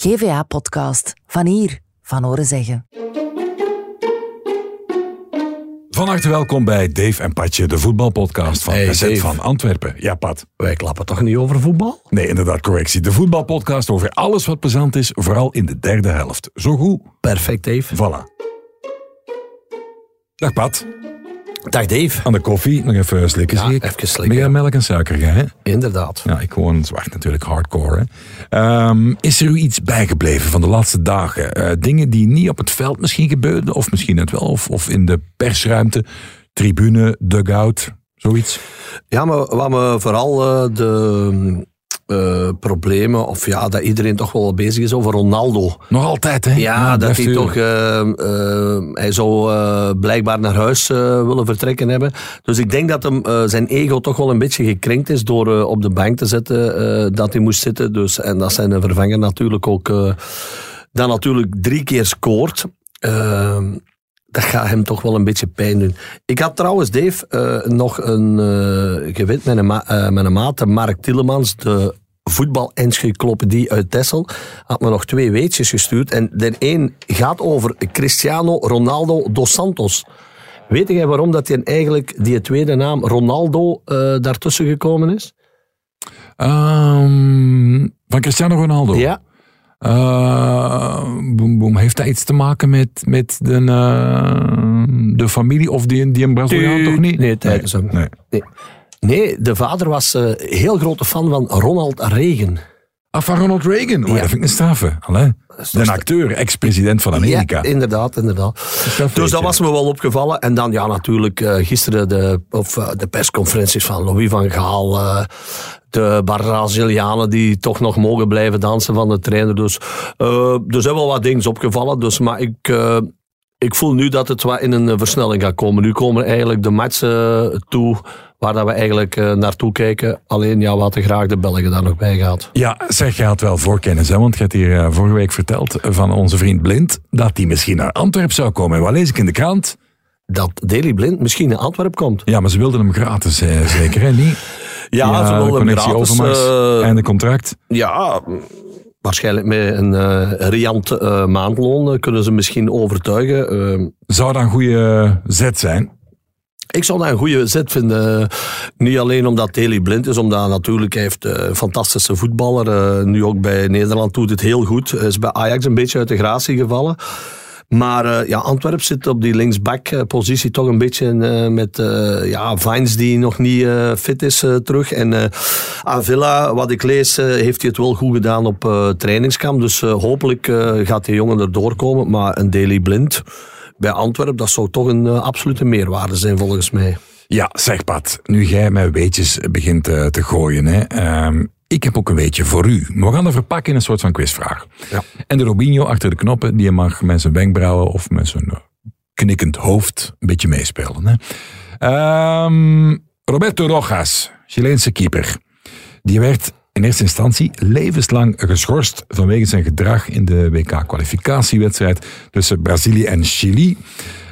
GVA-podcast. Van hier, van horen zeggen. Van harte welkom bij Dave en Patje, de voetbalpodcast van Hey, van Antwerpen. Ja, Pat. Wij klappen toch niet over voetbal? Nee, inderdaad, correctie. De voetbalpodcast over alles wat plezant is, vooral in de derde helft. Zo goed. Perfect, Dave. Voilà. Dag Pat. Dag, Dave. Aan de koffie. Nog even slikken, Ja, zie ik. even slikken. Ben jij melk en suiker, hè? Inderdaad. Ja, ik gewoon zwart natuurlijk, hardcore. Hè? Ehm, is er u iets bijgebleven van de laatste dagen? Eh, dingen die niet op het veld misschien gebeurden, of misschien net wel, of, of in de persruimte, tribune, dugout, zoiets? Ja, maar wat me vooral eh, de eh, problemen, of ja, dat iedereen toch wel bezig is over Ronaldo. Nog altijd, hè? Ja, dat hij toch, eh, hij zou blijkbaar naar huis willen vertrekken hebben. Dus ik denk dat hem, zijn ego toch wel een beetje gekrenkt is door op de bank te zetten dat hij moest zitten. Dus, en dat zijn vervanger natuurlijk ook dan natuurlijk drie keer scoort. Dat gaat hem toch wel een beetje pijn doen. Ik had trouwens, Dave, eh, nog een uh, met een, ma eh, met een maat, Mark Tillemans, de voetbal-encyclopedie uit Tessel, had me nog twee weetjes gestuurd. En de een gaat over Cristiano Ronaldo dos Santos. Weet jij waarom dat hij eigenlijk die tweede naam Ronaldo daartussen gekomen is? Ehm, van Cristiano Ronaldo? Ja. Eh, boem, boem. Heeft dat iets te maken met, met de, eh, de familie of die, die een Braziliaan toch niet? Nee, tijdens hem. Nee. Nee. Nee, de vader was eh heel grote fan van Ronald Reagan. Ah, van Ronald Reagan. Oh, Ja. Dat vind ik een straffe. Allee. De acteur, ex-president van Amerika. Ja, inderdaad, inderdaad. Dus dat was me wel opgevallen. En dan ja, natuurlijk eh, gisteren de, of, de persconferenties van Louis van Gaal. De Brazilianen die toch nog mogen blijven dansen van de trainer. Dus eh, er zijn wel wat dingen opgevallen. Dus, maar ik, eh, ik voel nu dat het wat in een eh, versnelling gaat komen. Nu komen eigenlijk de matchen toe waar dat we eigenlijk naartoe kijken. Alleen ja, we hadden graag de Belgen daar nog bij gehad. Ja, zeg, je had wel voorkennis, hè? want je had hier vorige week verteld van onze vriend Blind dat hij misschien naar Antwerpen zou komen. En wat lees ik in de krant? Dat Daily Blind misschien naar Antwerpen komt. Ja, maar ze wilden hem gratis, zeker, hè? Niet? Ja, ze de wilden hem connectie gratis. Overmars, eh, einde contract. Ja, waarschijnlijk met een eh, riant eh, maandloon kunnen ze misschien overtuigen. Eh, Zou dat een goede zet zijn? ik zou dat een goede zet vinden. Niet alleen omdat Daley blind is, omdat natuurlijk hij heeft een fantastische voetballer. nu ook bij Nederland doet het heel goed. Hij is bij Ajax een beetje uit de gratie gevallen. Maar eh, ja, Antwerp zit op die linksback-positie toch een beetje eh, met eh, ja, Vines die nog niet fit is terug. En aan Villa, wat ik lees, heeft hij het wel goed gedaan op trainingskamp. Dus hopelijk gaat die jongen er doorkomen. Maar een Daily Blind bij Antwerp, dat zou toch een absolute meerwaarde zijn volgens mij. Ja, zeg Pat, nu jij met weetjes begint te gooien, hè, ehm, ik heb ook een weetje voor u. We gaan dat verpakken in een soort van quizvraag. Ja. En de Robinho achter de knoppen, die mag met zijn wenkbrauwen of met zijn eh, knikkend hoofd een beetje meespelen. Hè. Ehm, Roberto Rojas, Chileense keeper, die werd in eerste instantie levenslang geschorst vanwege zijn gedrag in de WK-kwalificatiewedstrijd tussen Brazilië en Chili.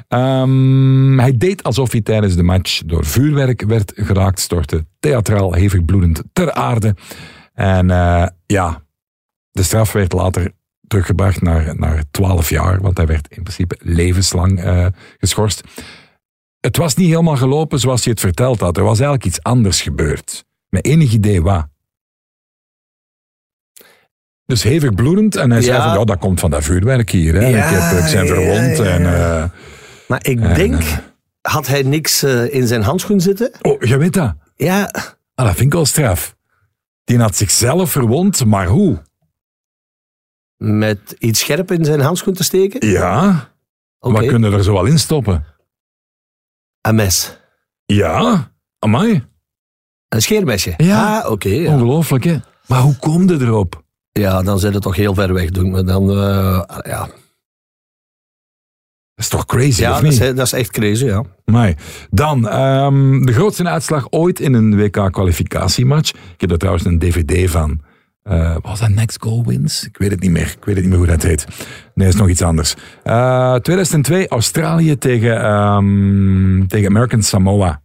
Ehm, hij deed alsof hij tijdens de match door vuurwerk werd geraakt, stortte theatraal hevig bloedend ter aarde. En eh, ja, de straf werd later teruggebracht naar, naar 12 jaar, want hij werd in principe levenslang eh, geschorst. Het was niet helemaal gelopen zoals hij het verteld had. Er was eigenlijk iets anders gebeurd. Met enig idee wat. Dus hevig bloedend. En hij zei Ja. van, ja, dat komt van dat vuurwerk hier. Hè. Ja, ik, heb, ik zijn verwond. ja. En, eh, Maar ik En, denk, eh, had hij niks eh, in zijn handschoen zitten? oh, je weet dat. Ja, Ah, dat vind ik wel straf. Die had zichzelf verwond, maar hoe? met iets scherp in zijn handschoen te steken? Ja, Oké, wat kunnen er zo wel in stoppen? een mes. Ja, amai. Een scheermesje? Ja. Ah, oké. ja. Ongelooflijk, hè? Maar hoe kom je erop? Ja, dan zit het toch heel ver weg, doen. Maar dan, eh, ja, Dat is toch crazy, ja of dat, niet? is, dat is echt crazy, ja. Amai. Dan, ehm, de grootste uitslag ooit in een WK-kwalificatiematch. Ik heb er trouwens een dvd van. Eh, was dat Next Goal Wins? Ik weet het niet meer. Ik weet het niet meer hoe dat heet. Nee, is nog iets anders. Eh, 2002, Australië tegen, ehm, tegen American Samoa.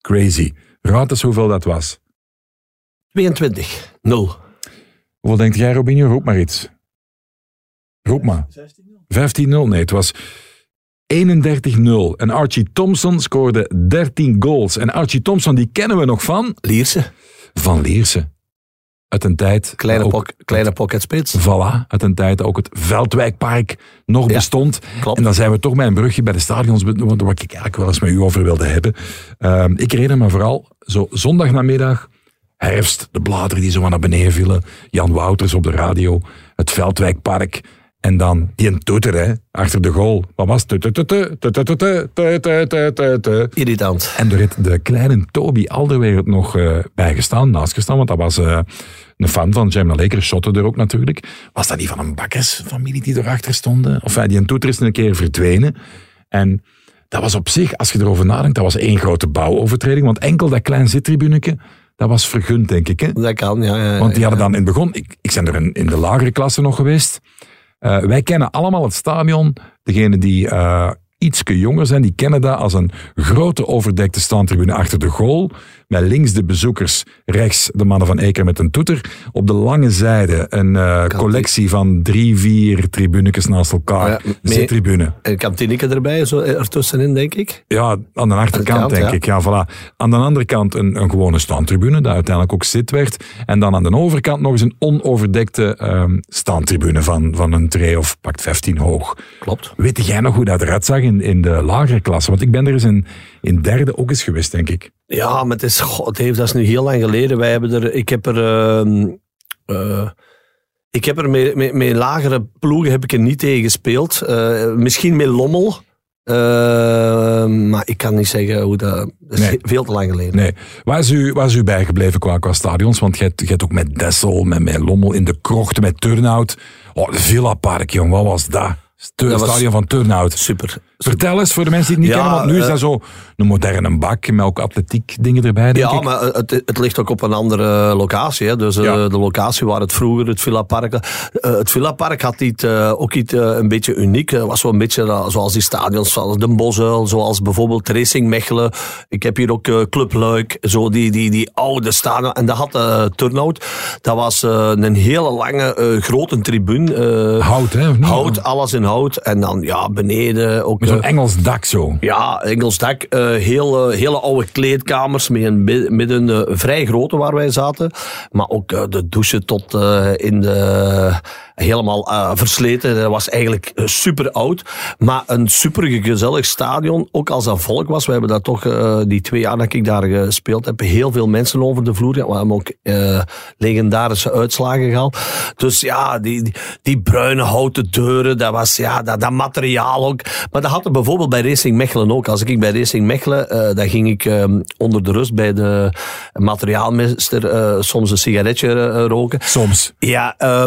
Crazy. Raad eens hoeveel dat was. 22, 0. Hoeveel denkt jij, Robinho? Roep maar iets. Roep maar. 15-0. Nee, het was 31-0. En Archie Thompson scoorde 13 goals. En Archie Thompson, die kennen we nog van? Lierse. Van Lierse. Uit een tijd... Kleine, ook- kleine pocketspits. Voilà, uit een tijd ook het Veldwijkpark nog Ja, bestond. klopt. En dan zijn we toch bij een brugje bij de stadions, waar ik eigenlijk wel eens met u over wilde hebben. Ehm, ik herinner me vooral, zo zondagnamiddag, herfst, de bladeren die zo wat naar beneden vielen, Jan Wouters op de radio, het Veldwijkpark. En dan die een toeter, hè, achter de goal. Wat was het? Irritant. En er heeft de kleine Toby Alderweireld nog eh bij gestaan, naast gestaan, want dat was eh, een fan van Jamna Leker, shotte er ook natuurlijk. Was dat die van een bakkersfamilie die erachter stonden? Of die een toeter is een keer verdwenen. En dat was op zich, als je erover nadenkt, dat was één grote bouwovertreding, want enkel dat klein zittribuneke, dat was vergund, denk ik. Hè? Dat kan, ja. ja Want die hadden dan in het begin, ik, ik ben er in, in de lagere klasse nog geweest. Eh, wij kennen allemaal het stadion. Degenen die eh ietske jonger zijn, die kennen dat als een grote overdekte staantribune achter de goal. Met links de bezoekers, rechts de mannen van Eker met een toeter. Op de lange zijde een eh, collectie van drie, vier tribunekes naast elkaar. Ja, Zittribune. Een kantineke erbij, zo ertussenin, denk ik. Ja, aan de achterkant kant, denk ja. ik. Ja, voilà. Aan de andere kant een, een gewone standtribune, dat uiteindelijk ook zit werd. En dan aan de overkant nog eens een onoverdekte ehm standtribune van, van een tree of pakt 15 hoog. Klopt. Weet jij nog hoe dat eruit zag in, in de lagere klasse? Want ik ben er eens in, in derde ook eens geweest, denk ik. Ja, maar het is, god, heeft, dat is nu heel lang geleden. Wij hebben er, ik heb er, ehm, eh, ik heb er met, met, met lagere ploegen heb ik er niet tegen gespeeld. Eh, misschien met Lommel. Eh, maar ik kan niet zeggen hoe dat, dat is Nee. veel te lang geleden. Nee. Waar is u, waar is u bijgebleven qua, qua stadions? Want je hebt, ook met Dessel, met, met Lommel in de krochten, met Turnhout. Oh, Villa Park, jong, wat was dat? Het Dat was- stadion van Turnhout. Super. Vertel eens voor de mensen die het niet Ja, kennen, want nu is eh, dat zo een moderne bak met ook atletiek dingen erbij, denk Ja, ik. maar het, het ligt ook op een andere locatie. Hè. Dus eh, Ja. de locatie waar het vroeger het Villa Park... eh, het Villa Park had iets, eh, ook iets eh, een beetje uniek. Het was wel een beetje eh, zoals die stadions van de Bosuil, zoals bijvoorbeeld Racing Mechelen. Ik heb hier ook eh, Club Luik, zo die, die, die oude stadion. En dat had eh Turnhout. Dat was eh, een hele lange, eh, grote tribune. eh, Hout, hè? of niet? hout, alles in hout. En dan ja, beneden ook... Met zo'n Engels dak zo. ja, Engels dak. eh, heel, eh, hele oude kleedkamers met een bi- midden eh, vrij grote waar wij zaten. Maar ook de douche tot in de... helemaal eh, versleten. Dat was eigenlijk eh, super oud. Maar een super gezellig stadion. Ook als dat volk was. We hebben dat toch, eh, die twee jaar dat ik daar gespeeld heb, heel veel mensen over de vloer. gehad. We hebben ook legendarische uitslagen gehaald. Dus ja, die, die, die bruine houten deuren, dat was ja, dat, dat materiaal ook. Maar dat had er bijvoorbeeld bij Racing Mechelen ook. Als ik bij Racing Mechelen, dan ging ik eh, onder de rust bij de materiaalmeester soms een sigaretje roken. Soms. Ja, eh,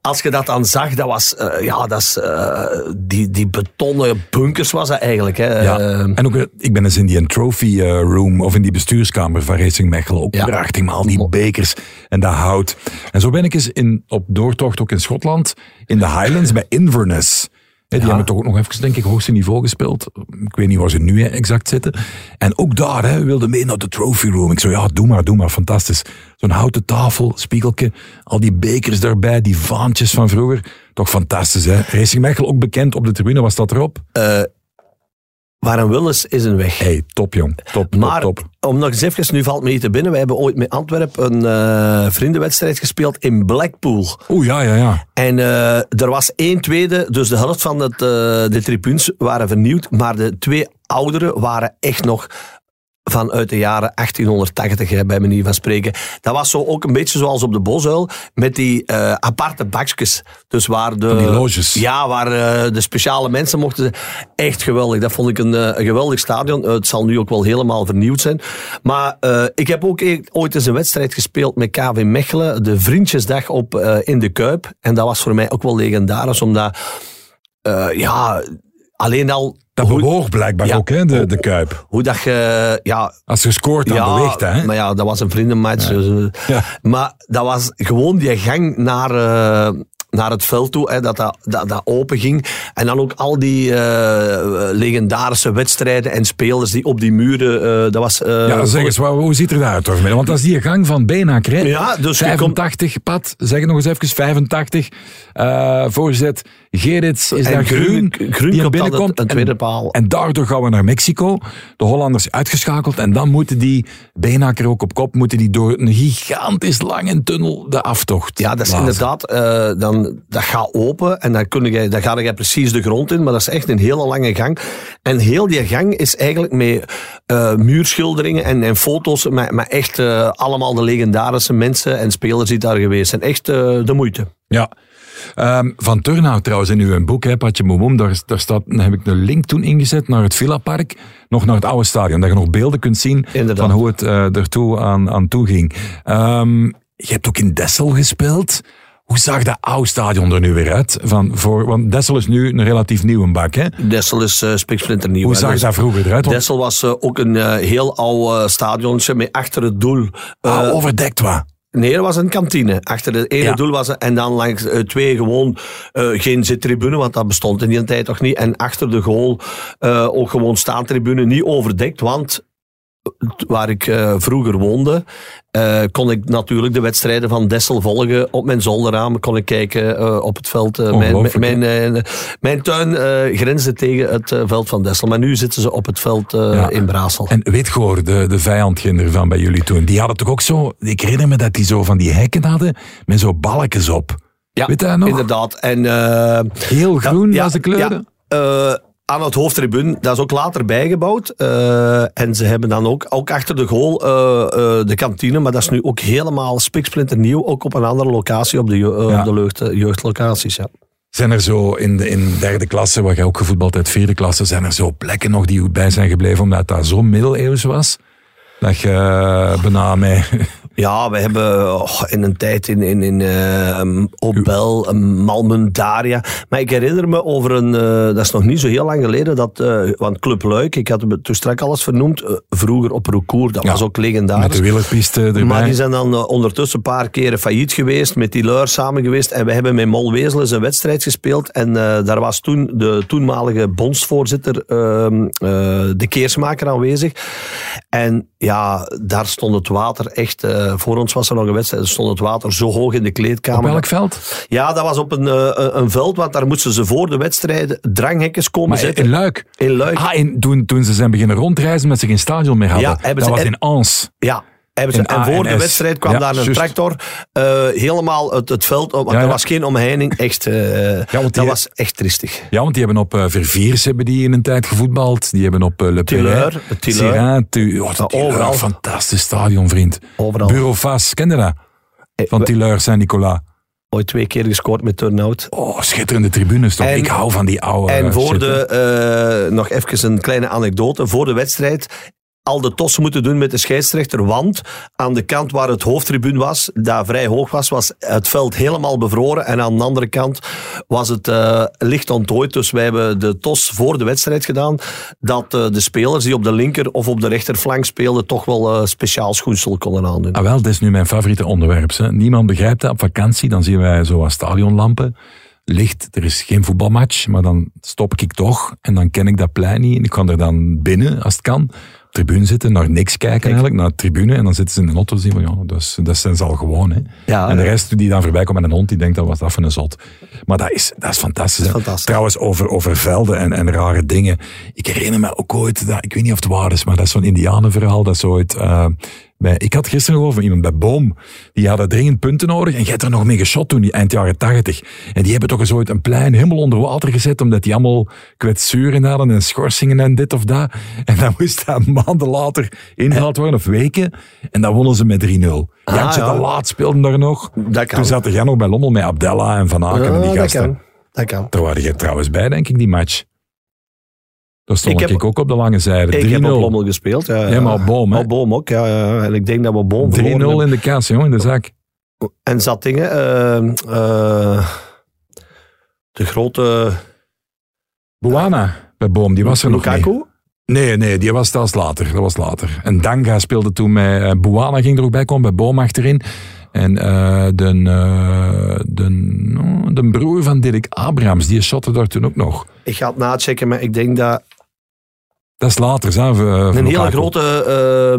als je dat dan zag, dat was, eh, ja, dat is, eh, die, die betonnen bunkers was dat eigenlijk. Hè. Ja. En ook, eh, ik ben eens in die trophy room of in die bestuurskamer van Racing Mechelen. Ook Ja. prachtig, maar al die bekers en dat hout. En zo ben ik eens in, op doortocht ook in Schotland, in de Highlands bij Inverness. Die hebben toch ook nog even, denk ik, hoogste niveau gespeeld. Ik weet niet waar ze nu exact zitten. En ook daar hè, wilde mee naar de trophy room. Ik zo, ja, doe maar, doe maar, fantastisch. Zo'n houten tafel, spiegeltje, al die bekers daarbij, die vaantjes van vroeger. Toch fantastisch, hè? Racing Mechelen ook bekend op de tribune, was dat erop? Waar een wil is, is een weg. Hey, top jong, top, top, Maar top. om nog eens even, nu valt me niet te binnen. Wij hebben ooit met Antwerpen een eh, vriendenwedstrijd gespeeld in Blackpool. Oeh, ja, ja, ja. En eh, er was één tweede, dus de helft van het, eh, de tribunes waren vernieuwd. Maar de twee ouderen waren echt nog vanuit de jaren 1880, hè, bij manier van spreken. Dat was zo ook een beetje zoals op de Bosuil, met die eh, aparte bakjes. Dus waar de... die loges. Ja, waar eh, de speciale mensen mochten... Echt geweldig. Dat vond ik een, eh, een geweldig stadion. Het zal nu ook wel helemaal vernieuwd zijn. Maar ik heb ook e- ooit eens een wedstrijd gespeeld met KV Mechelen. De Vriendjesdag op, in de Kuip. En dat was voor mij ook wel legendarisch, omdat... ja, alleen al... Dat hoe, bewoog blijkbaar Ja. ook, hè, de, de Kuip. hoe dat je... Ja, Als je scoort, dan ja, beweegt dat, hè? maar ja, dat was een vriendenmatch. dus, eh. Maar dat was gewoon die gang naar, eh, naar het veld toe, hè, dat, dat, dat dat open ging. En dan ook al die eh, legendarische wedstrijden en spelers die op die muren, eh, dat was... Ja, zeg eens, wat- hoe ziet er daaruit toch? Want dat is die gang van Benaker, hè? Ja, dus je 85, Pat, zeg het nog eens even, 85. eh voorzet, Gerits is En daar Groen- groen, die binnenkomt. een tweede paal. En daardoor gaan we naar Mexico. De Hollanders uitgeschakeld. En dan moeten die, Benaker ook op kop, moeten die door een gigantisch lange tunnel de aftocht Ja, dat is blazen. inderdaad, eh, dan, dat gaat open en dan, kun je, dan ga je precies de grond in, maar dat is echt een hele lange gang. En heel die gang is eigenlijk met eh, muurschilderingen en, en foto's, met, met echt eh, allemaal de legendarische mensen en spelers die daar geweest zijn. Echt de moeite. Ja. Ehm, van Turnhout trouwens in uw boek, hè, Patje Momoem, daar, daar staat, daar heb ik een link toen ingezet naar het Villa Park, nog naar het oude stadion, dat je nog beelden kunt zien Inderdaad. van hoe het eh ertoe aan, aan toe ging. Ehm, je hebt ook in Dessel gespeeld. Hoe zag dat oude stadion er nu weer uit? Van voor, want Dessel is nu een relatief nieuwe bak. Hè? Dessel is uh, spiksplinternieuw. Hoe zag Dus dat vroeger eruit? Want, Dessel was eh, ook een heel oud uh, stadiontje met achter het doel. ah, overdekt wat. Nee, er was een kantine. Achter het ene Ja. doel was er, en dan langs eh, twee gewoon eh, geen zittribune, want dat bestond in die tijd toch niet. En achter de goal eh, ook gewoon staantribune, niet overdekt, want waar ik eh, vroeger woonde, eh, kon ik natuurlijk de wedstrijden van Dessel volgen. Op mijn zolderraam kon ik kijken eh, op het veld. Mijn, mijn, mijn tuin grensde tegen het veld van Dessel. Maar nu zitten ze op het veld Ja. in Brasel. En weet Goor, de, de vijandginder van bij jullie toen, die hadden toch ook zo, ik herinner me dat die zo van die hekken hadden, met zo balkjes op. ja, weet je dat nog? inderdaad. En... Heel groen Ja, was de kleuren. ja. Aan het hoofdtribune, dat is ook later bijgebouwd. Eh, en ze hebben dan ook, ook achter de goal eh, eh, de kantine, maar dat is nu ook helemaal spiksplinternieuw, ook op een andere locatie, op de, Ja. de jeugd, jeugdlocaties. Ja. Zijn er zo in, de, in derde klasse, waar jij ook gevoetbald hebt, vierde klasse, zijn er zo plekken nog die bij zijn gebleven omdat dat zo middeleeuws was? Dat je bijna. Ja, we hebben oh, in een tijd in, in, in eh, Obel, eh, Malmen, Daria. Maar ik herinner me over een, eh, dat is nog niet zo heel lang geleden, dat, eh, want Club Luik, ik had toen straks alles vernoemd, eh, vroeger op Recours, dat Ja, was ook legendarisch. Met de wielerpiste erbij. Maar die zijn dan ondertussen een paar keren failliet geweest, met die leur samen geweest. En we hebben met Mol eens een wedstrijd gespeeld. En daar was toen de toenmalige bondsvoorzitter, ehm, eh, de Keersmaker, aanwezig. En ja, daar stond het water echt... eh, voor ons was er nog een wedstrijd, er stond het water zo hoog in de Op kleedkamer. welk veld? Ja, dat was op een, eh, een- veld, want daar moesten ze voor de wedstrijden dranghekjes komen Maar in, zetten. in Luik. In Luik. Ah, in, toen, toen ze zijn beginnen rondreizen met ze geen stadion meer hadden. Ja, dat ze- was in Ans. Ja. Hebben ze, In en voor de wedstrijd kwam Ja, daar een tractor eh, helemaal het, het veld op. Want Ja, er was geen omheining. Echt, eh, dat was echt tristig. Ja, want die hebben op eh Verviers hebben die in een tijd gevoetbald. Die hebben op eh, Le Tilleur, Tilleur. Oh, overal. Fantastisch stadion, vriend. Overal. Bureau Fas, ken je dat? Van Tilleur Saint-Nicolas. Ooit twee keer gescoord met turnout. Oh, schitterende tribunes toch? En- ik hou van die oude en voor shit, de, nog even een kleine anekdote. Voor de wedstrijd al de tossen moeten doen met de scheidsrechter. Want aan de kant waar het hoofdtribune was, dat vrij hoog was, was het veld helemaal bevroren. En aan de andere kant was het eh, licht onttooid. Dus wij hebben de tos voor de wedstrijd gedaan. Dat eh, de spelers die op de linker of op de rechterflank speelden, toch wel eh, speciaal schoensel konden aandoen. Ah, wel, dat is nu mijn favoriete onderwerp. Hè. Niemand begrijpt dat. Op vakantie, dan zien wij zo wat stadionlampen. Licht, er is geen voetbalmatch, maar dan stop ik toch. En dan ken ik dat plein niet. En ik kan er dan binnen, als het kan, tribune zitten, naar niks kijken eigenlijk, naar de tribune. En dan zitten ze in een auto en zien van, ja, dat, is, dat zijn ze al gewoon. Hè. Ja, en de rest die dan voorbij komt met een hond, die denkt, dat was dat van een zot. Maar dat is, dat is fantastisch. hè. fantastisch. Trouwens, over, over velden en, en rare dingen. Ik herinner me ook ooit, dat, ik weet niet of het waar is, maar dat is zo'n indianenverhaal, dat is ooit... eh, bij, ik had gisteren van iemand bij Boom. Die hadden dringend punten nodig. En jij hebt er nog mee geschot toen, die eind jaren tachtig. En die hebben toch eens ooit een plein helemaal onder water gezet. Omdat die allemaal kwetsuren hadden en schorsingen en dit of dat. En dan moest dat maanden later ingehaald worden, of weken. En dan wonnen ze met 3-0. Jantje ja. de Laat speelde daar nog. Dat kan. Toen zat jij nog bij Lommel met Abdella en Van Aken en die dat gasten. kan. Dat kan. Daar waren jij trouwens bij, denk ik, die match. Daar stond Ik ik, heb- ook op de lange zijde. 3-0. Ik heb op Lommel gespeeld. Ja, Ja, maar op Boom, hè? Op Boom ook, ja, ja. En ik denk dat we Boom 3-0 verloren hebben. in de kaas, jongen, in de zak. En zat dingen. eh, eh, de grote Buana bij Boom, die was er nog niet. Lukaku. Nee, nee, die was zelfs later. Dat was later. En Danga speelde toen met... eh, Buana ging er ook bij komen, bij Boom achterin. En eh, de, eh, de, oh, de broer van Dirk Abrams, die shotte daar toen ook nog. Ik ga het nachecken, maar ik denk dat Dat is later, hè, een hele grote...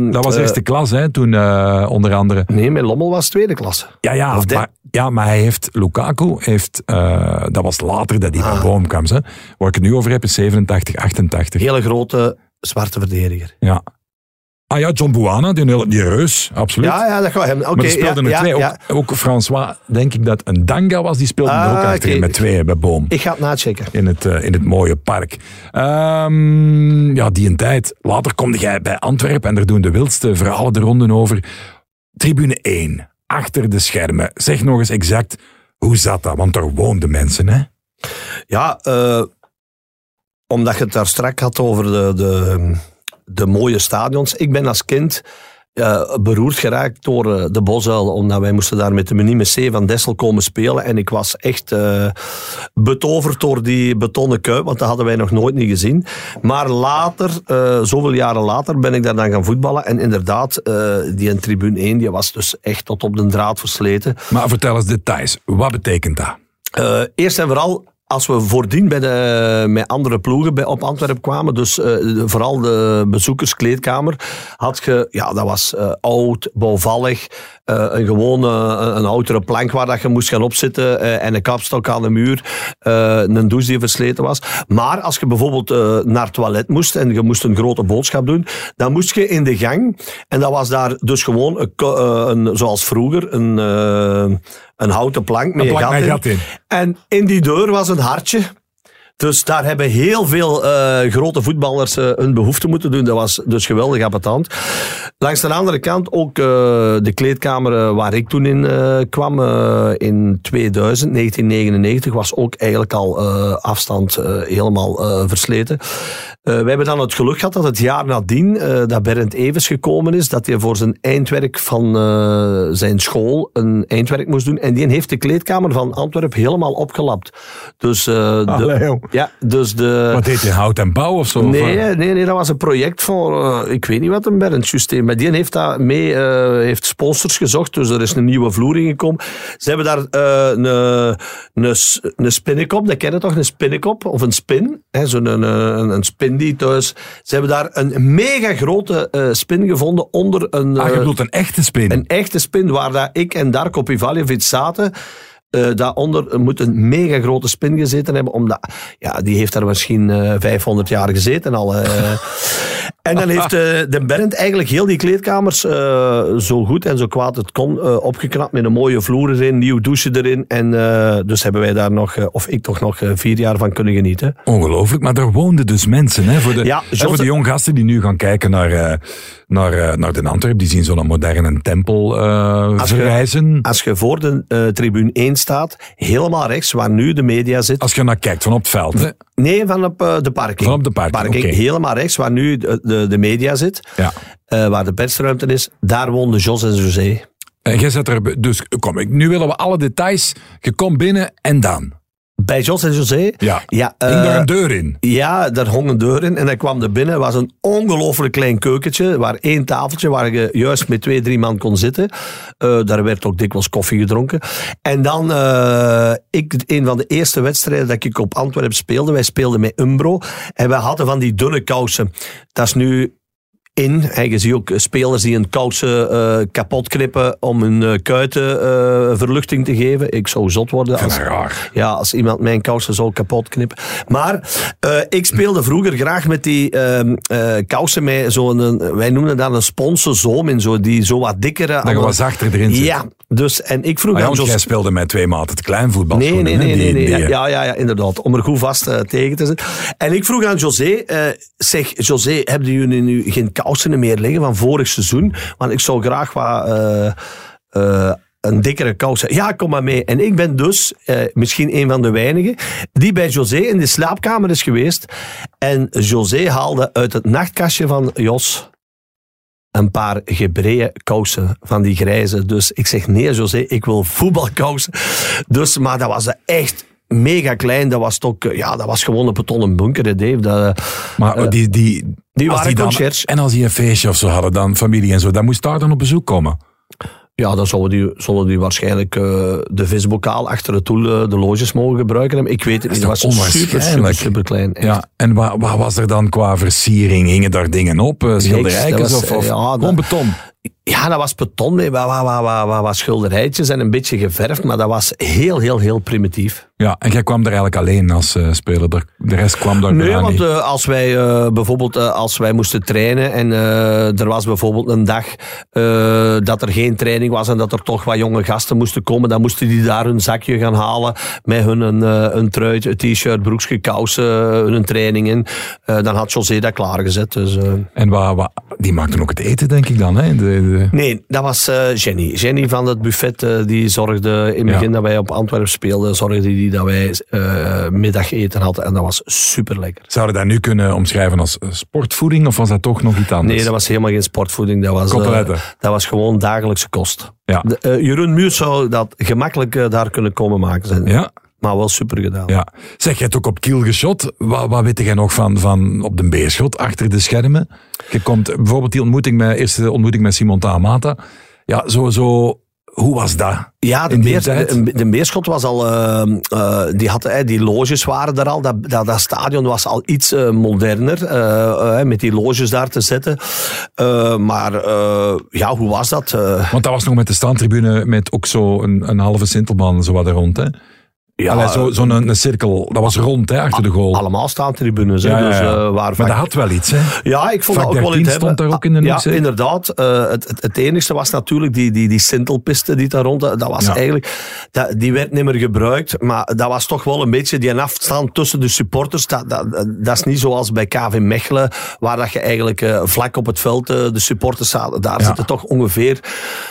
eh, Dat was eh, eerste klas, hè, toen eh, onder andere. Nee, met Lommel was tweede klasse. Ja, ja, Of maar, ja, maar hij heeft, Lukaku heeft, eh, dat was later dat hij Ah. Boom kwam. Hè. Waar ik het nu over heb is 87, 88. Hele grote zwarte verdediger. Ja. Ah ja, John Buana, die, die reus, absoluut. Ja, ja, dat gaat hem. Oké, maar er speelden ja, er twee. Ook, ja. ook François, denk ik dat een Danga was, die speelde er Ah, ook achterin oké. met twee bij Boom. Ik ga het nachecken. In het, eh, in het mooie park. Ehm, ja, die een tijd. Later kom jij bij Antwerpen en er doen de wildste verhalen de ronden over. Tribune 1, achter de schermen. Zeg nog eens exact, hoe zat dat? Want daar woonden mensen, hè? Ja, eh, omdat je het daar straks had over de, de, de mooie stadions. Ik ben als kind eh, beroerd geraakt door eh, de Bosuil, omdat wij moesten daar met de Menime C van Dessel komen spelen. En ik was echt eh, betoverd door die betonnen kuip, want dat hadden wij nog nooit niet gezien. Maar later, zoveel jaren later, ben ik daar dan gaan voetballen. En inderdaad, die in tribune 1, die was dus echt tot op de draad versleten. Maar vertel eens details. Wat betekent dat? Eerst en vooral, als we voordien bij de, met andere ploegen bij, op Antwerpen kwamen, dus eh, vooral de bezoekerskleedkamer, had je, ja, dat was eh, oud, bouwvallig, eh, een gewone, een, een oudere plank waar dat je moest gaan opzitten eh, en een kapstok aan de muur, eh, een douche die versleten was. Maar als je bijvoorbeeld eh, naar het toilet moest en je moest een grote boodschap doen, dan moest je in de gang, en dat was daar dus gewoon, een, eh, een, zoals vroeger, een, eh, een houten plank met Een gat in. gat in. En in die deur was een hartje. Dus daar hebben heel veel eh, grote voetballers eh, hun behoefte moeten doen. Dat was dus geweldig appetant. Langs de andere kant ook eh, de kleedkamer waar ik toen in kwam in 2000, 1999, was ook eigenlijk al afstand helemaal versleten. We hebben dan het geluk gehad dat het jaar nadien dat Berend Evers gekomen is, dat hij voor zijn eindwerk van zijn school een eindwerk moest doen. En die heeft de kleedkamer van Antwerpen helemaal opgelapt. Dus, de. Ja, dus de... Wat heet je, hout en bouw of zo? Nee, nee, nee, dat was een project voor, eh, ik weet niet wat een heeft, maar die heeft dat mee, eh, heeft sponsors gezocht, dus er is een nieuwe vloer ingekomen. Ze hebben daar eh, een, een, een spinnenkop, dat ken je toch, een spinnenkop, of een spin, zo'n een, een, een spin die thuis. Ze hebben daar een mega grote spin gevonden onder een... Ah, je bedoelt een echte spin. een echte spin waar dat ik en Darko Pivaljevic zaten. Eh daaronder moet een mega grote spin gezeten hebben. Omdat, ja, die heeft daar misschien eh 500 jaar gezeten al. eh. en dan heeft eh, de Bernd eigenlijk heel die kleedkamers eh, zo goed en zo kwaad het kon eh, opgeknapt. Met een mooie vloer erin, nieuw douche erin. En eh, dus hebben wij daar nog, eh, of ik toch nog eh, vier jaar van kunnen genieten. Ongelooflijk, maar daar woonden dus mensen. Hè, voor, de, Ja, voor de jong gasten die nu gaan kijken naar, eh, naar, eh, naar de Antwerp, die zien zo'n moderne tempel eh, Als je- verrijzen. Als je voor de eh, tribune 1 staat, helemaal rechts, waar nu de media zit, Als je naar kijkt van op het veld. Hè. Nee, van op de parking. Van op de parking, oké. Helemaal rechts, waar nu de, de, de media zit, Ja. waar de persruimte is. Daar woonden Jos en José. En jij zet er, dus kom ik, nu willen we alle details. Je komt binnen en dan. Bij Jos en José, Ja. ja, Ging eh, daar een deur in. ja, daar hong een deur in en hij kwam er binnen. Het was een ongelooflijk klein keukentje, waar één tafeltje, waar je juist met twee, drie man kon zitten. Eh, daar werd ook dikwijls koffie gedronken. En dan, eh, ik, een van de eerste wedstrijden dat ik op Antwerpen speelde, wij speelden met Umbro. En wij hadden van die dunne kousen. Dat is nu in. En je ziet ook spelers die een kousen eh, kapot knippen om hun eh, kuiten eh, verluchting te geven. Ik zou zot worden als, ja, als iemand mijn kousen zou kapot knippen. Maar ik speelde vroeger graag met die ehm, eh, kousen met zo'n, een- wij noemden dat een sponsorzoom in, zo, die zo wat dikkere. Dat je wat zachter erin zit. Ja, dus en ik vroeg Ah aan Jos- jij speelde met twee maten te klein voetbal. Nee, nee, nee, nee, nee. Die, die, ja, ja, ja, inderdaad. Om er goed vast tegen te zitten. En ik vroeg aan José, zeg, José, hebben jullie nu geen kousen meer liggen van vorig seizoen? Want ik zou graag wat... eh, eh, een dikkere kous. Ja, kom maar mee. En ik ben dus eh, misschien een van de weinigen die bij José in de slaapkamer is geweest. En José haalde uit het nachtkastje van Jos een paar gebreide kousen van die grijze. Dus ik zeg, nee José, ik wil voetbalkousen. Dus, maar dat was echt mega klein. Dat was, toch, eh, ja, dat was gewoon een betonnen bunker, hè, Dave. Dat, eh, Maar die, die, die als waren dan, conciërge. En als die een feestje of zo hadden, dan familie en zo, dan moest daar dan op bezoek komen. Ja, dan zullen die, zullen die waarschijnlijk eh, de visbokaal achter het doel eh, de loges mogen gebruiken. Ik weet het niet. Dat was super, super, onwaarschijnlijk? super klein. Ja, en wat, wat was er dan qua versiering? Hingen daar dingen op? eh, Schilderijtjes dat of, of ja, dat- gewoon beton? Ja, dat was beton mee, wat, wat, wat, wat, schilderijtjes en een beetje geverfd, maar dat was heel, heel, heel primitief. Ja, en jij kwam er eigenlijk alleen als eh, speler. De, de rest kwam daar Nee, want niet. eh, als wij eh, bijvoorbeeld als wij moesten trainen en er was bijvoorbeeld een dag dat er geen training was en dat er toch wat jonge gasten moesten komen, dan moesten die daar hun zakje gaan halen met hun een, een truitje, een t-shirt, broekje, kousen, hun training in. Eh, dan had José dat klaargezet. Dus, En wat, wat, die maakten ook het eten, denk ik dan. Hè? De, de- Nee, dat was eh, Jenny. Jenny van het buffet, eh, die zorgde in het Ja. begin dat wij op Antwerpen speelden, zorgde die dat wij eh, middageten hadden. En dat was super lekker. Zouden dat nu kunnen omschrijven als eh, sportvoeding of was dat toch nog iets anders? Nee, dat was helemaal geen sportvoeding. Dat was, eh, dat was gewoon dagelijkse kost. Ja. De, eh, Jeroen Muur zou dat gemakkelijk eh, daar kunnen komen maken zijn. Ja, Maar wel super gedaan. ja. Zeg, jij hebt ook op Kiel geschot. Wat, wat weet jij nog van, van op de beerschot, achter de schermen? Je komt bijvoorbeeld die ontmoeting met, eerste ontmoeting met Simon Tamata. Ja, zo, hoe was dat? Ja, de, beer, de, was al, eh, eh, die, had, eh, die loges waren er al, dat, dat, dat stadion was al iets eh, moderner, met die loges daar te zetten. Maar ja, hoe was dat? Want dat was nog met de standtribune met ook zo een, een halve sintelbaan zo wat er rond. Hè? Ja, zo, zo'n een, cirkel, dat was rond hè, achter de goal. allemaal staan tribunes. hè, Ja, ja, Dus, eh, waar maar dat had wel iets, hè? Ja, ik vond dat ook wel 13 iets stond hebben. daar ook in de Ja, inderdaad. Eh, het, het, het enigste was natuurlijk die, die, die sintelpiste die daar rond... Dat was eigenlijk... Dat, die werd niet meer gebruikt, maar dat was toch wel een beetje die afstand tussen de supporters. Dat, dat, dat is niet zoals bij KV Mechelen, waar dat je eigenlijk eh, vlak op het veld de supporters zaten. Daar zitten toch ongeveer...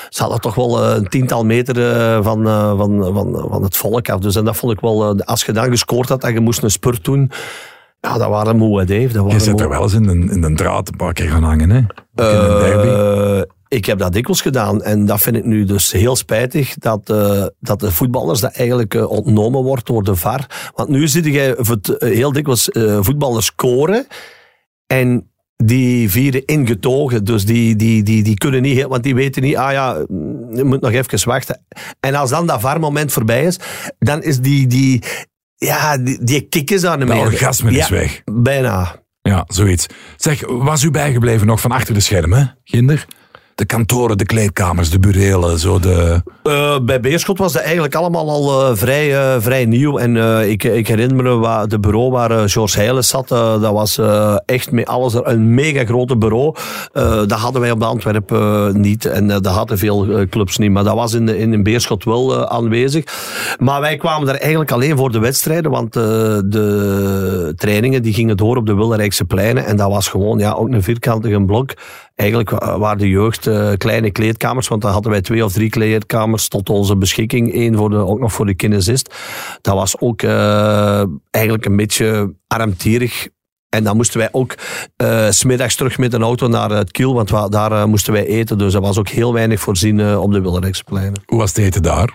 Zaten toch wel een tiental meter van, van, van, van het volk af. Dus en dat vond ik wel... eh, als je dan gescoord had en je moest een spurt doen... Ja, dat waren moe, Dave. Dat Je waren zit moe. er wel eens in de, in draad een paar keer gaan hangen, hè? Eh, ik heb dat dikwijls gedaan. En dat vind ik nu dus heel spijtig. Dat, eh, dat de voetballers dat eigenlijk ontnomen wordt door de VAR. Want nu zie je heel dikwijls voetballers scoren. En die vieren ingetogen. Dus die, die, die, die kunnen niet... Want die weten niet... Ah ja, je moet nog even wachten. En als dan dat VAR-moment voorbij is... Dan is die... die ja, die, die kick is niet Dat meer. orgasme is Ja, weg. Bijna. Ja, zoiets. Zeg, was u bijgebleven nog van achter de schermen, Ginder? De kantoren, de kleedkamers, de burelen, zo de... Eh, bij Beerschot was dat eigenlijk allemaal al eh, vrij, eh, vrij nieuw. En ik, ik herinner me wa- de bureau waar George Heiles zat. dat was echt met alles een mega grote bureau. Dat hadden wij op de Antwerpen niet. En dat hadden veel clubs niet. Maar dat was in, in, in Beerschot wel aanwezig. Maar wij kwamen daar eigenlijk alleen voor de wedstrijden. Want de trainingen die gingen door op de Wilderijkse pleinen. En dat was gewoon ja, ook een vierkantige blok. Eigenlijk wa- waren de jeugd eh, kleine kleedkamers, want dan hadden wij twee of drie kleedkamers tot onze beschikking. Eén voor de, ook nog voor de kinesist. Dat was ook eh, eigenlijk een beetje armtierig. En dan moesten wij ook s smiddags terug met een auto naar het Kiel, want wa- daar moesten wij eten. Dus er was ook heel weinig voorzien op de Wilderijkspleinen. Hoe was het eten daar?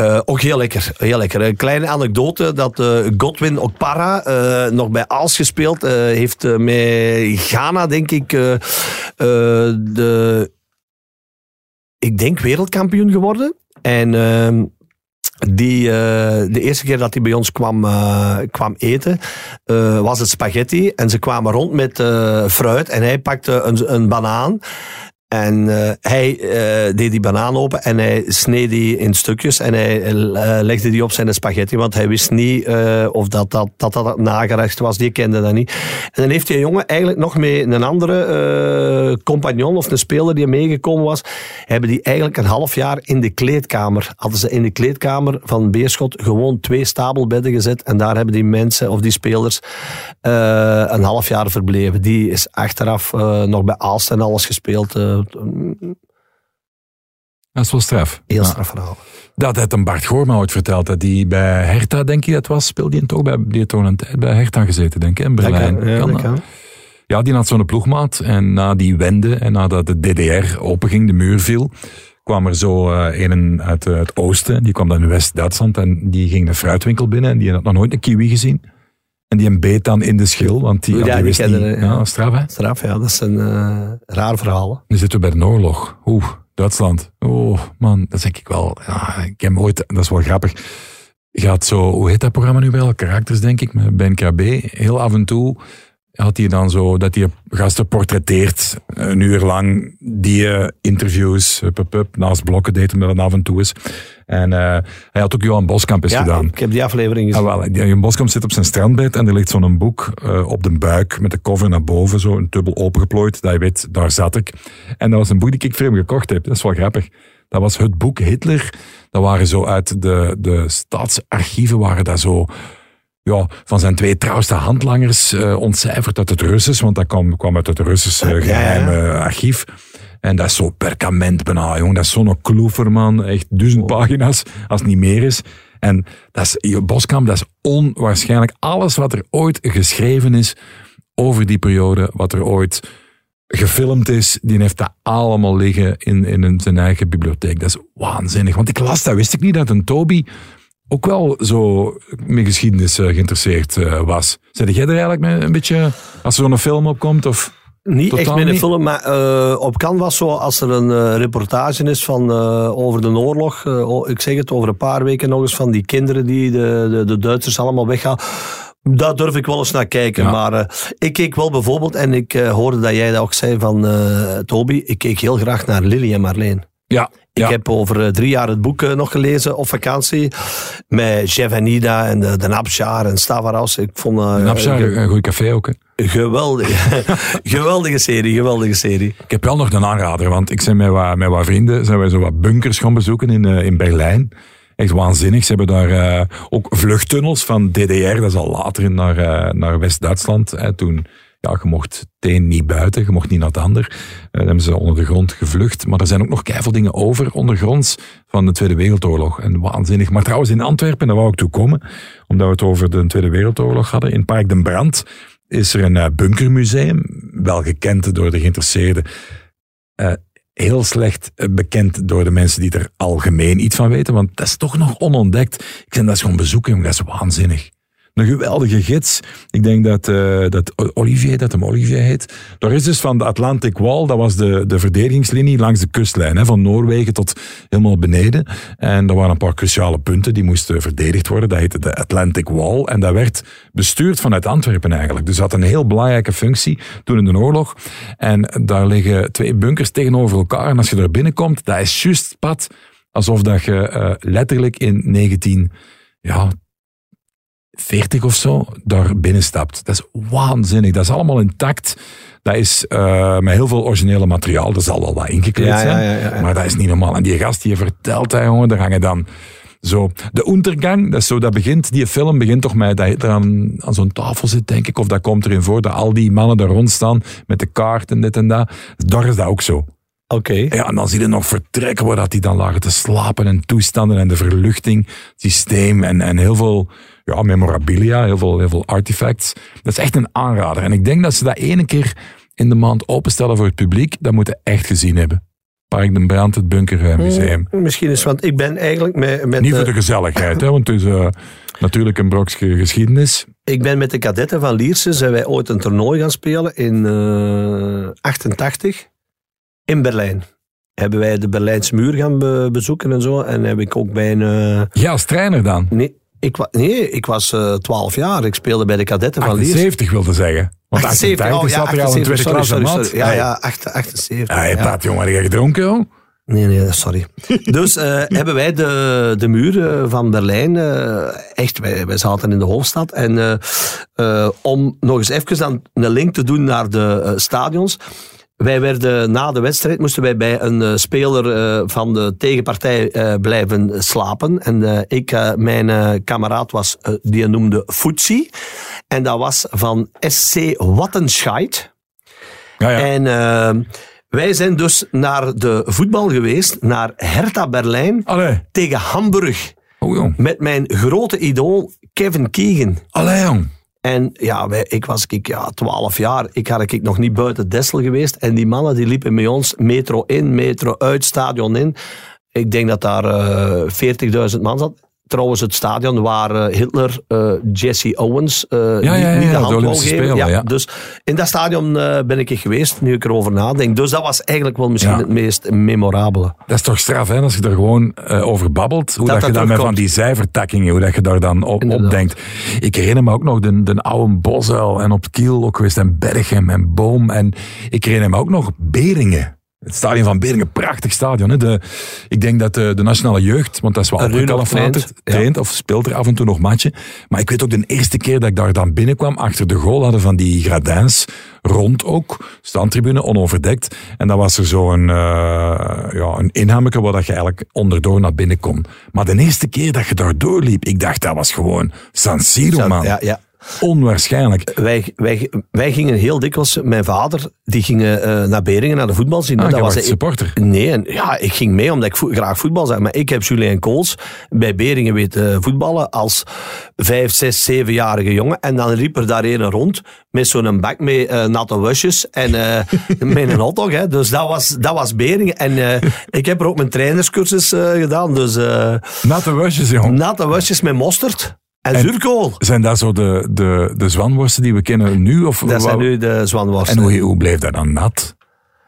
Eh, ook heel lekker, heel lekker. Een kleine anekdote dat eh, Godwin Okpara eh, nog bij Aals gespeeld heeft met Ghana, denk ik, de, ik denk wereldkampioen geworden. En ehm, die, de eerste keer dat hij bij ons kwam, kwam eten, was het spaghetti. En ze kwamen rond met fruit en hij pakte een, een banaan. En eh, hij eh, deed die banaan open en hij sneed die in stukjes en hij eh, legde die op zijn spaghetti, want hij wist niet of dat dat, dat dat nagerecht was. Die kende dat niet. En dan heeft die jongen eigenlijk nog met een andere compagnon of een speler die meegekomen was, hebben die eigenlijk een half jaar in de kleedkamer, hadden ze in de kleedkamer van Beerschot gewoon twee stapelbedden gezet en daar hebben die mensen of die spelers een half jaar verbleven. Die is achteraf nog bij Aalst en alles gespeeld. Eh, Dat is wel straf. heel straf verhaal. Dat had een Bart Goorma ooit verteld, dat die bij Hertha, denk je dat was, speelde hij toch bij, die toen een tijd bij Hertha gezeten, denk ik, in Berlijn. Ja, Kan dat dat? kan. Ja, die had zo'n ploegmaat. En na die wende en nadat de DDR openging, de muur viel, kwam er zo eh, een uit het oosten. Die kwam dan in West-Duitsland en die ging de fruitwinkel binnen. En die had nog nooit een kiwi gezien. En die een beet dan in de schil, want die, Ja, die die wist niet. kende- ja. Straf hè. Straf, ja, dat is een eh, raar verhaal. Nu zitten we bij de oorlog. Oeh, Duitsland. Oh man, dat denk ik wel. Ja, ik heb ooit, dat is wel grappig. Gaat zo, hoe heet dat programma nu wel? Karakters, denk ik, met BNKB. Heel af en toe had hij dan zo dat hij gasten portretteert, een uur lang, die uh, interviews, up, up, up, naast blokken deed hem dat af en toe eens. En uh, hij had ook Johan Boskamp eens ja, gedaan. ik heb die aflevering gezien. Ah, wel, Johan Boskamp zit op zijn strandbed en er ligt zo'n boek uh, op de buik met de cover naar boven, zo een dubbel opengeplooid, dat je weet, daar zat ik. En dat was een boek die ik voor hem gekocht heb. Dat is wel grappig. Dat was het boek Hitler. Dat waren zo uit de, de staatsarchieven, waren daar zo ja, van zijn twee trouwste handlangers uh, ontcijferd uit het Russisch, want dat kwam, kwam uit het Russische uh, geheime ja. archief. En dat is zo perkament bijna, jong. Dat is zo'n kloever, man. Echt duizend oh. pagina's, als het niet meer is. En dat is, Boskamp, dat is onwaarschijnlijk. Alles wat er ooit geschreven is over die periode, wat er ooit gefilmd is, die heeft dat allemaal liggen in, in zijn eigen bibliotheek. Dat is waanzinnig. Want ik las dat, wist ik niet, dat een Toby ook wel zo met geschiedenis uh, geïnteresseerd uh, was. Zet jij er eigenlijk mee een beetje, als er zo'n film opkomt? Of niet echt met een film, maar uh, op Canvas, zo, als er een reportage is van, over de oorlog, ik zeg het over een paar weken nog eens, van die kinderen die de, de, de Duitsers allemaal weggaan. Daar durf ik wel eens naar kijken. Ja. Maar uh, ik keek wel bijvoorbeeld, en ik uh, hoorde dat jij dat ook zei van uh, Toby, ik keek heel graag naar Lily en Marleen. Ja, ik heb over drie jaar het boek nog gelezen op vakantie. Met Jeff en Ida en de, de Napsjaar en Stavaros. Ik vond, de Napsjaar, een goed café ook. Hè? Geweldige, geweldige serie, geweldige serie. Ik heb wel nog een aanrader, want ik ben met wat, met wat vrienden zijn wij zo wat bunkers gaan bezoeken in, in Berlijn. Echt waanzinnig. Ze hebben daar uh, ook vluchttunnels van DDR, dat is al later naar, uh, naar West-Duitsland. Toen, ja, je mocht het een niet buiten, je mocht niet naar het ander. Uh, dan hebben ze onder de grond gevlucht. Maar er zijn ook nog keiveel dingen over ondergronds van de Tweede Wereldoorlog. En waanzinnig. Maar trouwens in Antwerpen, daar wou ik toe komen, omdat we het over de Tweede Wereldoorlog hadden, in Park den Brand is er een uh, bunkermuseum, wel gekend door de geïnteresseerden. Uh, heel slecht bekend door de mensen die er algemeen iets van weten, want dat is toch nog onontdekt. Ik ben dat eens gewoon bezoeken, dat is waanzinnig. Een geweldige gids. Ik denk dat, uh, dat Olivier, dat hem Olivier heet. Daar is dus van de Atlantic Wall, dat was de, de verdedigingslinie langs de kustlijn, hè, van Noorwegen tot helemaal beneden. En er waren een paar cruciale punten die moesten verdedigd worden. Dat heette de Atlantic Wall. En dat werd bestuurd vanuit Antwerpen eigenlijk. Dus dat had een heel belangrijke functie toen in de oorlog. En daar liggen twee bunkers tegenover elkaar. En als je er binnenkomt, dat is juist pad alsof dat je uh, letterlijk in 19... Ja, 40 of zo daar binnenstapt. Dat is waanzinnig. Dat is allemaal intact. Dat is uh, met heel veel originele materiaal. Dat zal wel wat ingekleed ja, zijn. Ja, ja, maar dat is niet normaal. En die gast die je vertelt, hè, jongen, daar hangen dan zo. De Untergang, dat is zo, dat begint, die film begint toch met dat Hitler aan, aan zo'n tafel zit, denk ik. Of dat komt erin voor, dat al die mannen daar rond staan met de kaart en dit en dat. Daar is dat ook zo. Oké. Okay. Ja, en dan zie je nog vertrekken waar dat die dan lagen te slapen en toestanden en de verluchting, systeem en, en heel veel ja, memorabilia, heel veel, heel veel artifacts. Dat is echt een aanrader. En ik denk dat ze dat ene keer in de maand openstellen voor het publiek. Dat moeten echt gezien hebben. Park den Brand, het Bunkermuseum. Hmm, misschien is, want ik ben eigenlijk met... met Niet voor de gezelligheid, hè, want het is uh, natuurlijk een brokje geschiedenis. Ik ben met de kadetten van Lierse, zijn wij ooit een toernooi gaan spelen in uh, 88 in Berlijn hebben wij de Berlijnse muur gaan be bezoeken en zo. En heb ik ook bij een... Uh... Ja, als trainer dan? Nee, ik, nee, ik was uh, 12 jaar. Ik speelde bij de kadetten van Liers. 70 wilde zeggen. Want 78, 88 oh, ja, zat al in tweede sorry, sorry. Ja, ja, 78. Ja, je ja. praat, jongen. Heb je gedronken, joh? Nee, nee, sorry. dus uh, hebben wij de, de muur van Berlijn, uh, echt, wij, wij zaten in de hoofdstad. En uh, om nog eens even dan een link te doen naar de stadions. Wij werden na de wedstrijd moesten wij bij een uh, speler uh, van de tegenpartij uh, blijven slapen. En ik, mijn kameraad was, die noemde Futsi. En dat was van SC Wattenscheid. Ja, ja. En wij zijn dus naar de voetbal geweest, naar Hertha Berlijn Allee. tegen Hamburg. Oh, jong. Met mijn grote idool Kevin Keegan. Allee, jong. En ja, ik was ik, ja, 12 jaar. Ik had ik nog niet buiten Dessel geweest. En die mannen die liepen met ons metro in, metro uit, stadion in. Ik denk dat daar uh, 40.000 man zat. Trouwens het stadion waar eh, Hitler uh, Jesse Owens uh, ja, ja, ja, niet, de hand wou geven. Dus in dat stadion ben ik geweest, nu ik erover nadenk. Dus dat was eigenlijk wel misschien het meest memorabele. Dat is toch straf, hè, als je er gewoon over babbelt. Hoe dat, dat je dan met van die cijfertakkingen, hoe dat je daar dan op, op denkt. Ik herinner me ook nog de, de oude Bosuil en op Kiel ook geweest en Berghem en Boom. En ik herinner me ook nog Beringen. Het stadion van Beringen, prachtig stadion. Hè? De, ik denk dat de, de nationale jeugd, want dat is wel opgekalefaterd, traint, traint of speelt er af en toe nog matchen. Maar ik weet ook de eerste keer dat ik daar dan binnenkwam, achter de goal hadden van die gradijns rond ook, standtribune, onoverdekt. En dan was er zo'n uh, ja, een inhammeke waar dat je eigenlijk onderdoor naar binnen kon. Maar de eerste keer dat je daar doorliep, ik dacht dat was gewoon San Siro, man. Ja, ja. Onwaarschijnlijk. Wij, wij, wij gingen heel dikwijls, mijn vader, die ging uh, naar Beringen, naar de voetbal zien. Ah, dat was een supporter? Nee, en, ja, ik ging mee omdat ik vo graag voetbal zag. Maar ik heb Julien Kools bij Beringen weten voetballen als vijf, zes, zevenjarige jongen. En dan riep er daar een rond met zo'n bak met uh, natte wasjes en uh, met een hotdog. Hè. Dus dat was, dat was Beringen. En ik heb er ook mijn trainerscursus gedaan. Dus, natte wasjes, jongen. Natte wasjes met mosterd. En, en zuurkool. Zijn dat zo de, de, de zwanworsten die we kennen nu? Of dat zijn nu de zwanworsten. En hoe, hoe bleef dat dan nat?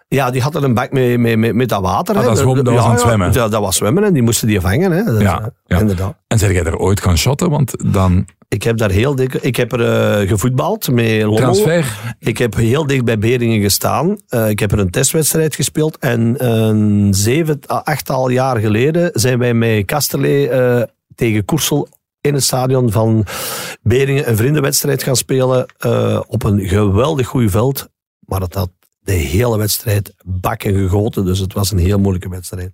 Ja, die hadden een bak met, met, met, met dat water. Ah, dat, zwom, dat, was aan het zwemmen? Ja, dat was zwemmen en die moesten die vangen. Hè. Dat, ja, ja. Inderdaad. En zeg jij er ooit gaan shotten? Want dan... Ik heb daar heel dik... Ik heb er uh, gevoetbald met Lommel. Transfer? Ik heb heel dicht bij Beringen gestaan. Uh, ik heb er een testwedstrijd gespeeld. En een uh, zeven, achttal jaar geleden zijn wij met Kasterlee tegen Koersel in het stadion van Beringen een vriendenwedstrijd gaan spelen uh, op een geweldig goed veld. Maar het had de hele wedstrijd bakken gegoten, dus het was een heel moeilijke wedstrijd.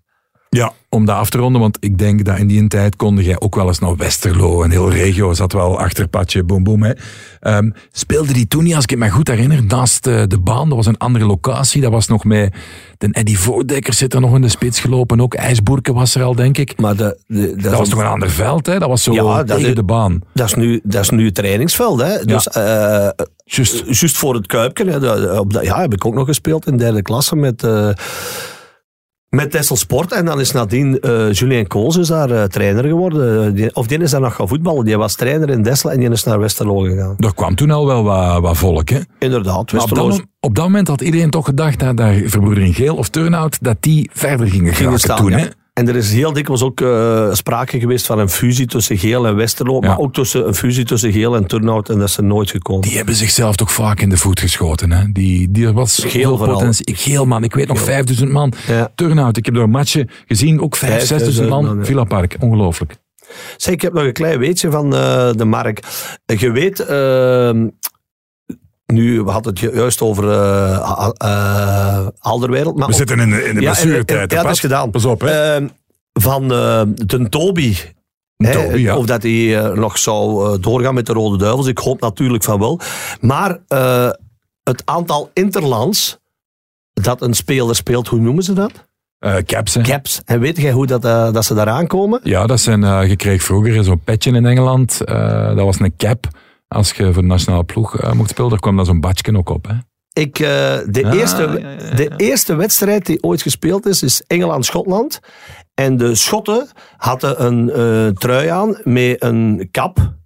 Ja, om dat af te ronden, want ik denk dat in die tijd konde jij ook wel eens naar Westerlo. Een heel regio zat wel achterpadje, boom boom. Hè. Um, speelde die toen niet, als ik het me goed herinner, naast uh, de baan. Dat was een andere locatie. Dat was nog met de Eddie Voordekker zit er nog in de spits gelopen. Ook IJsboerke was er al, denk ik. Maar de, de, dat, was toch een ander veld, hè? Dat was zo ja, tegen dat, de baan. Dat is nu, dat is nu het trainingsveld, hè? Dus, ja. uh, just. just voor het Kuipken. Hè? Op dat, ja, heb ik ook nog gespeeld in derde klasse met... Uh, met Tessel Sport. En dan is nadien uh, Julien Kools is daar uh, trainer geworden. Die, of die is daar nog gaan voetballen. Die was trainer in Dessel en die is naar Westerlo gegaan. Er kwam toen al wel wat, wat volk, hè? Inderdaad. Op dat, op dat, moment had iedereen toch gedacht dat daar Verbroedering Geel of Turnhout, dat die verder gingen, staan, toen, hè? En er is heel dikwijls ook uh, sprake geweest van een fusie tussen Geel en Westerlo. Maar ook tussen, een fusie tussen Geel en Turnhout. En dat is er nooit gekomen. Die hebben zichzelf toch vaak in de voet geschoten. Hè? Die, die was Geel potentie. Geel man, ik weet nog 5000 man. Ja. Turnhout, ik heb door een matje gezien. Ook 5, 6000 man. man ja. Villa Park, ongelooflijk. Zeg, ik heb nog een klein weetje van uh, de Mark. Je weet, uh, nu, we hadden het juist over uh, uh, Alderwereld. Maar we zitten in de, in de ja, blessuretijd. Ja, dat is gedaan. Pas op, hè. Uh, van de Toby. Ja. Of dat hij uh, nog zou uh, doorgaan met de Rode Duivels. Ik hoop natuurlijk van wel. Maar het aantal interlands dat een speler speelt, hoe noemen ze dat? caps. Hè? Caps. En weet jij hoe dat, dat ze daaraan komen? Ja, dat zijn, je kreeg vroeger zo'n petje in Engeland. dat was een cap als je voor de nationale ploeg uh, mocht spelen, daar kwam dan zo'n badje ook op. Hè? Ik, uh, de, ah, eerste, ja, ja, ja. de eerste wedstrijd die ooit gespeeld is, is Engeland-Schotland. En de Schotten hadden een uh, trui aan met een kap.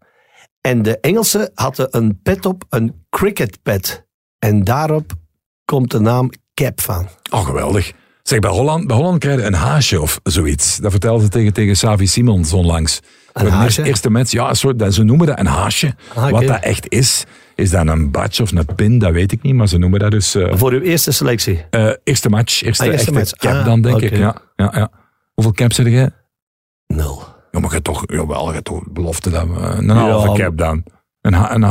En de Engelsen hadden een pet op, een cricket pet. En daarop komt de naam cap van. Oh, geweldig. Zeg, bij Holland, bij Holland krijg je een haasje of zoiets. Dat vertelde ze tegen, tegen Savi Simons onlangs. Een haasje? Eerste match, ja, soort, ze noemen dat een haasje. Ah, Wat dat echt is, is dat een badge of een pin, dat weet ik niet, maar ze noemen dat dus... Uh, Voor uw eerste selectie? Uh, eerste match, eerste, ah, eerste match. cap ah, dan, denk okay. ik. Ja, ja, ja. Hoeveel caps heb jij? Nul. Ja, maar je toch, jawel, je hebt toch belofte dat we een halve cap dan. Een, ha, een,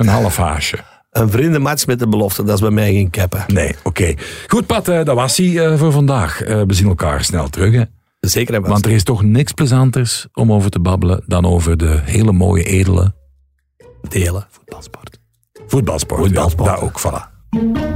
een, half haasje. Een vriendenmatch met de belofte, dat is bij mij geen cappen. Nee, oké. Okay. Goed, Pat, uh, dat was hij voor vandaag. We zien elkaar snel terug, hè. Zeker. Want er is toch niks plezanters om over te babbelen dan over de hele mooie, edele... Delen. Voetbalsport. Voetbalsport, Voetbalsport. Ja, daar ook, voilà.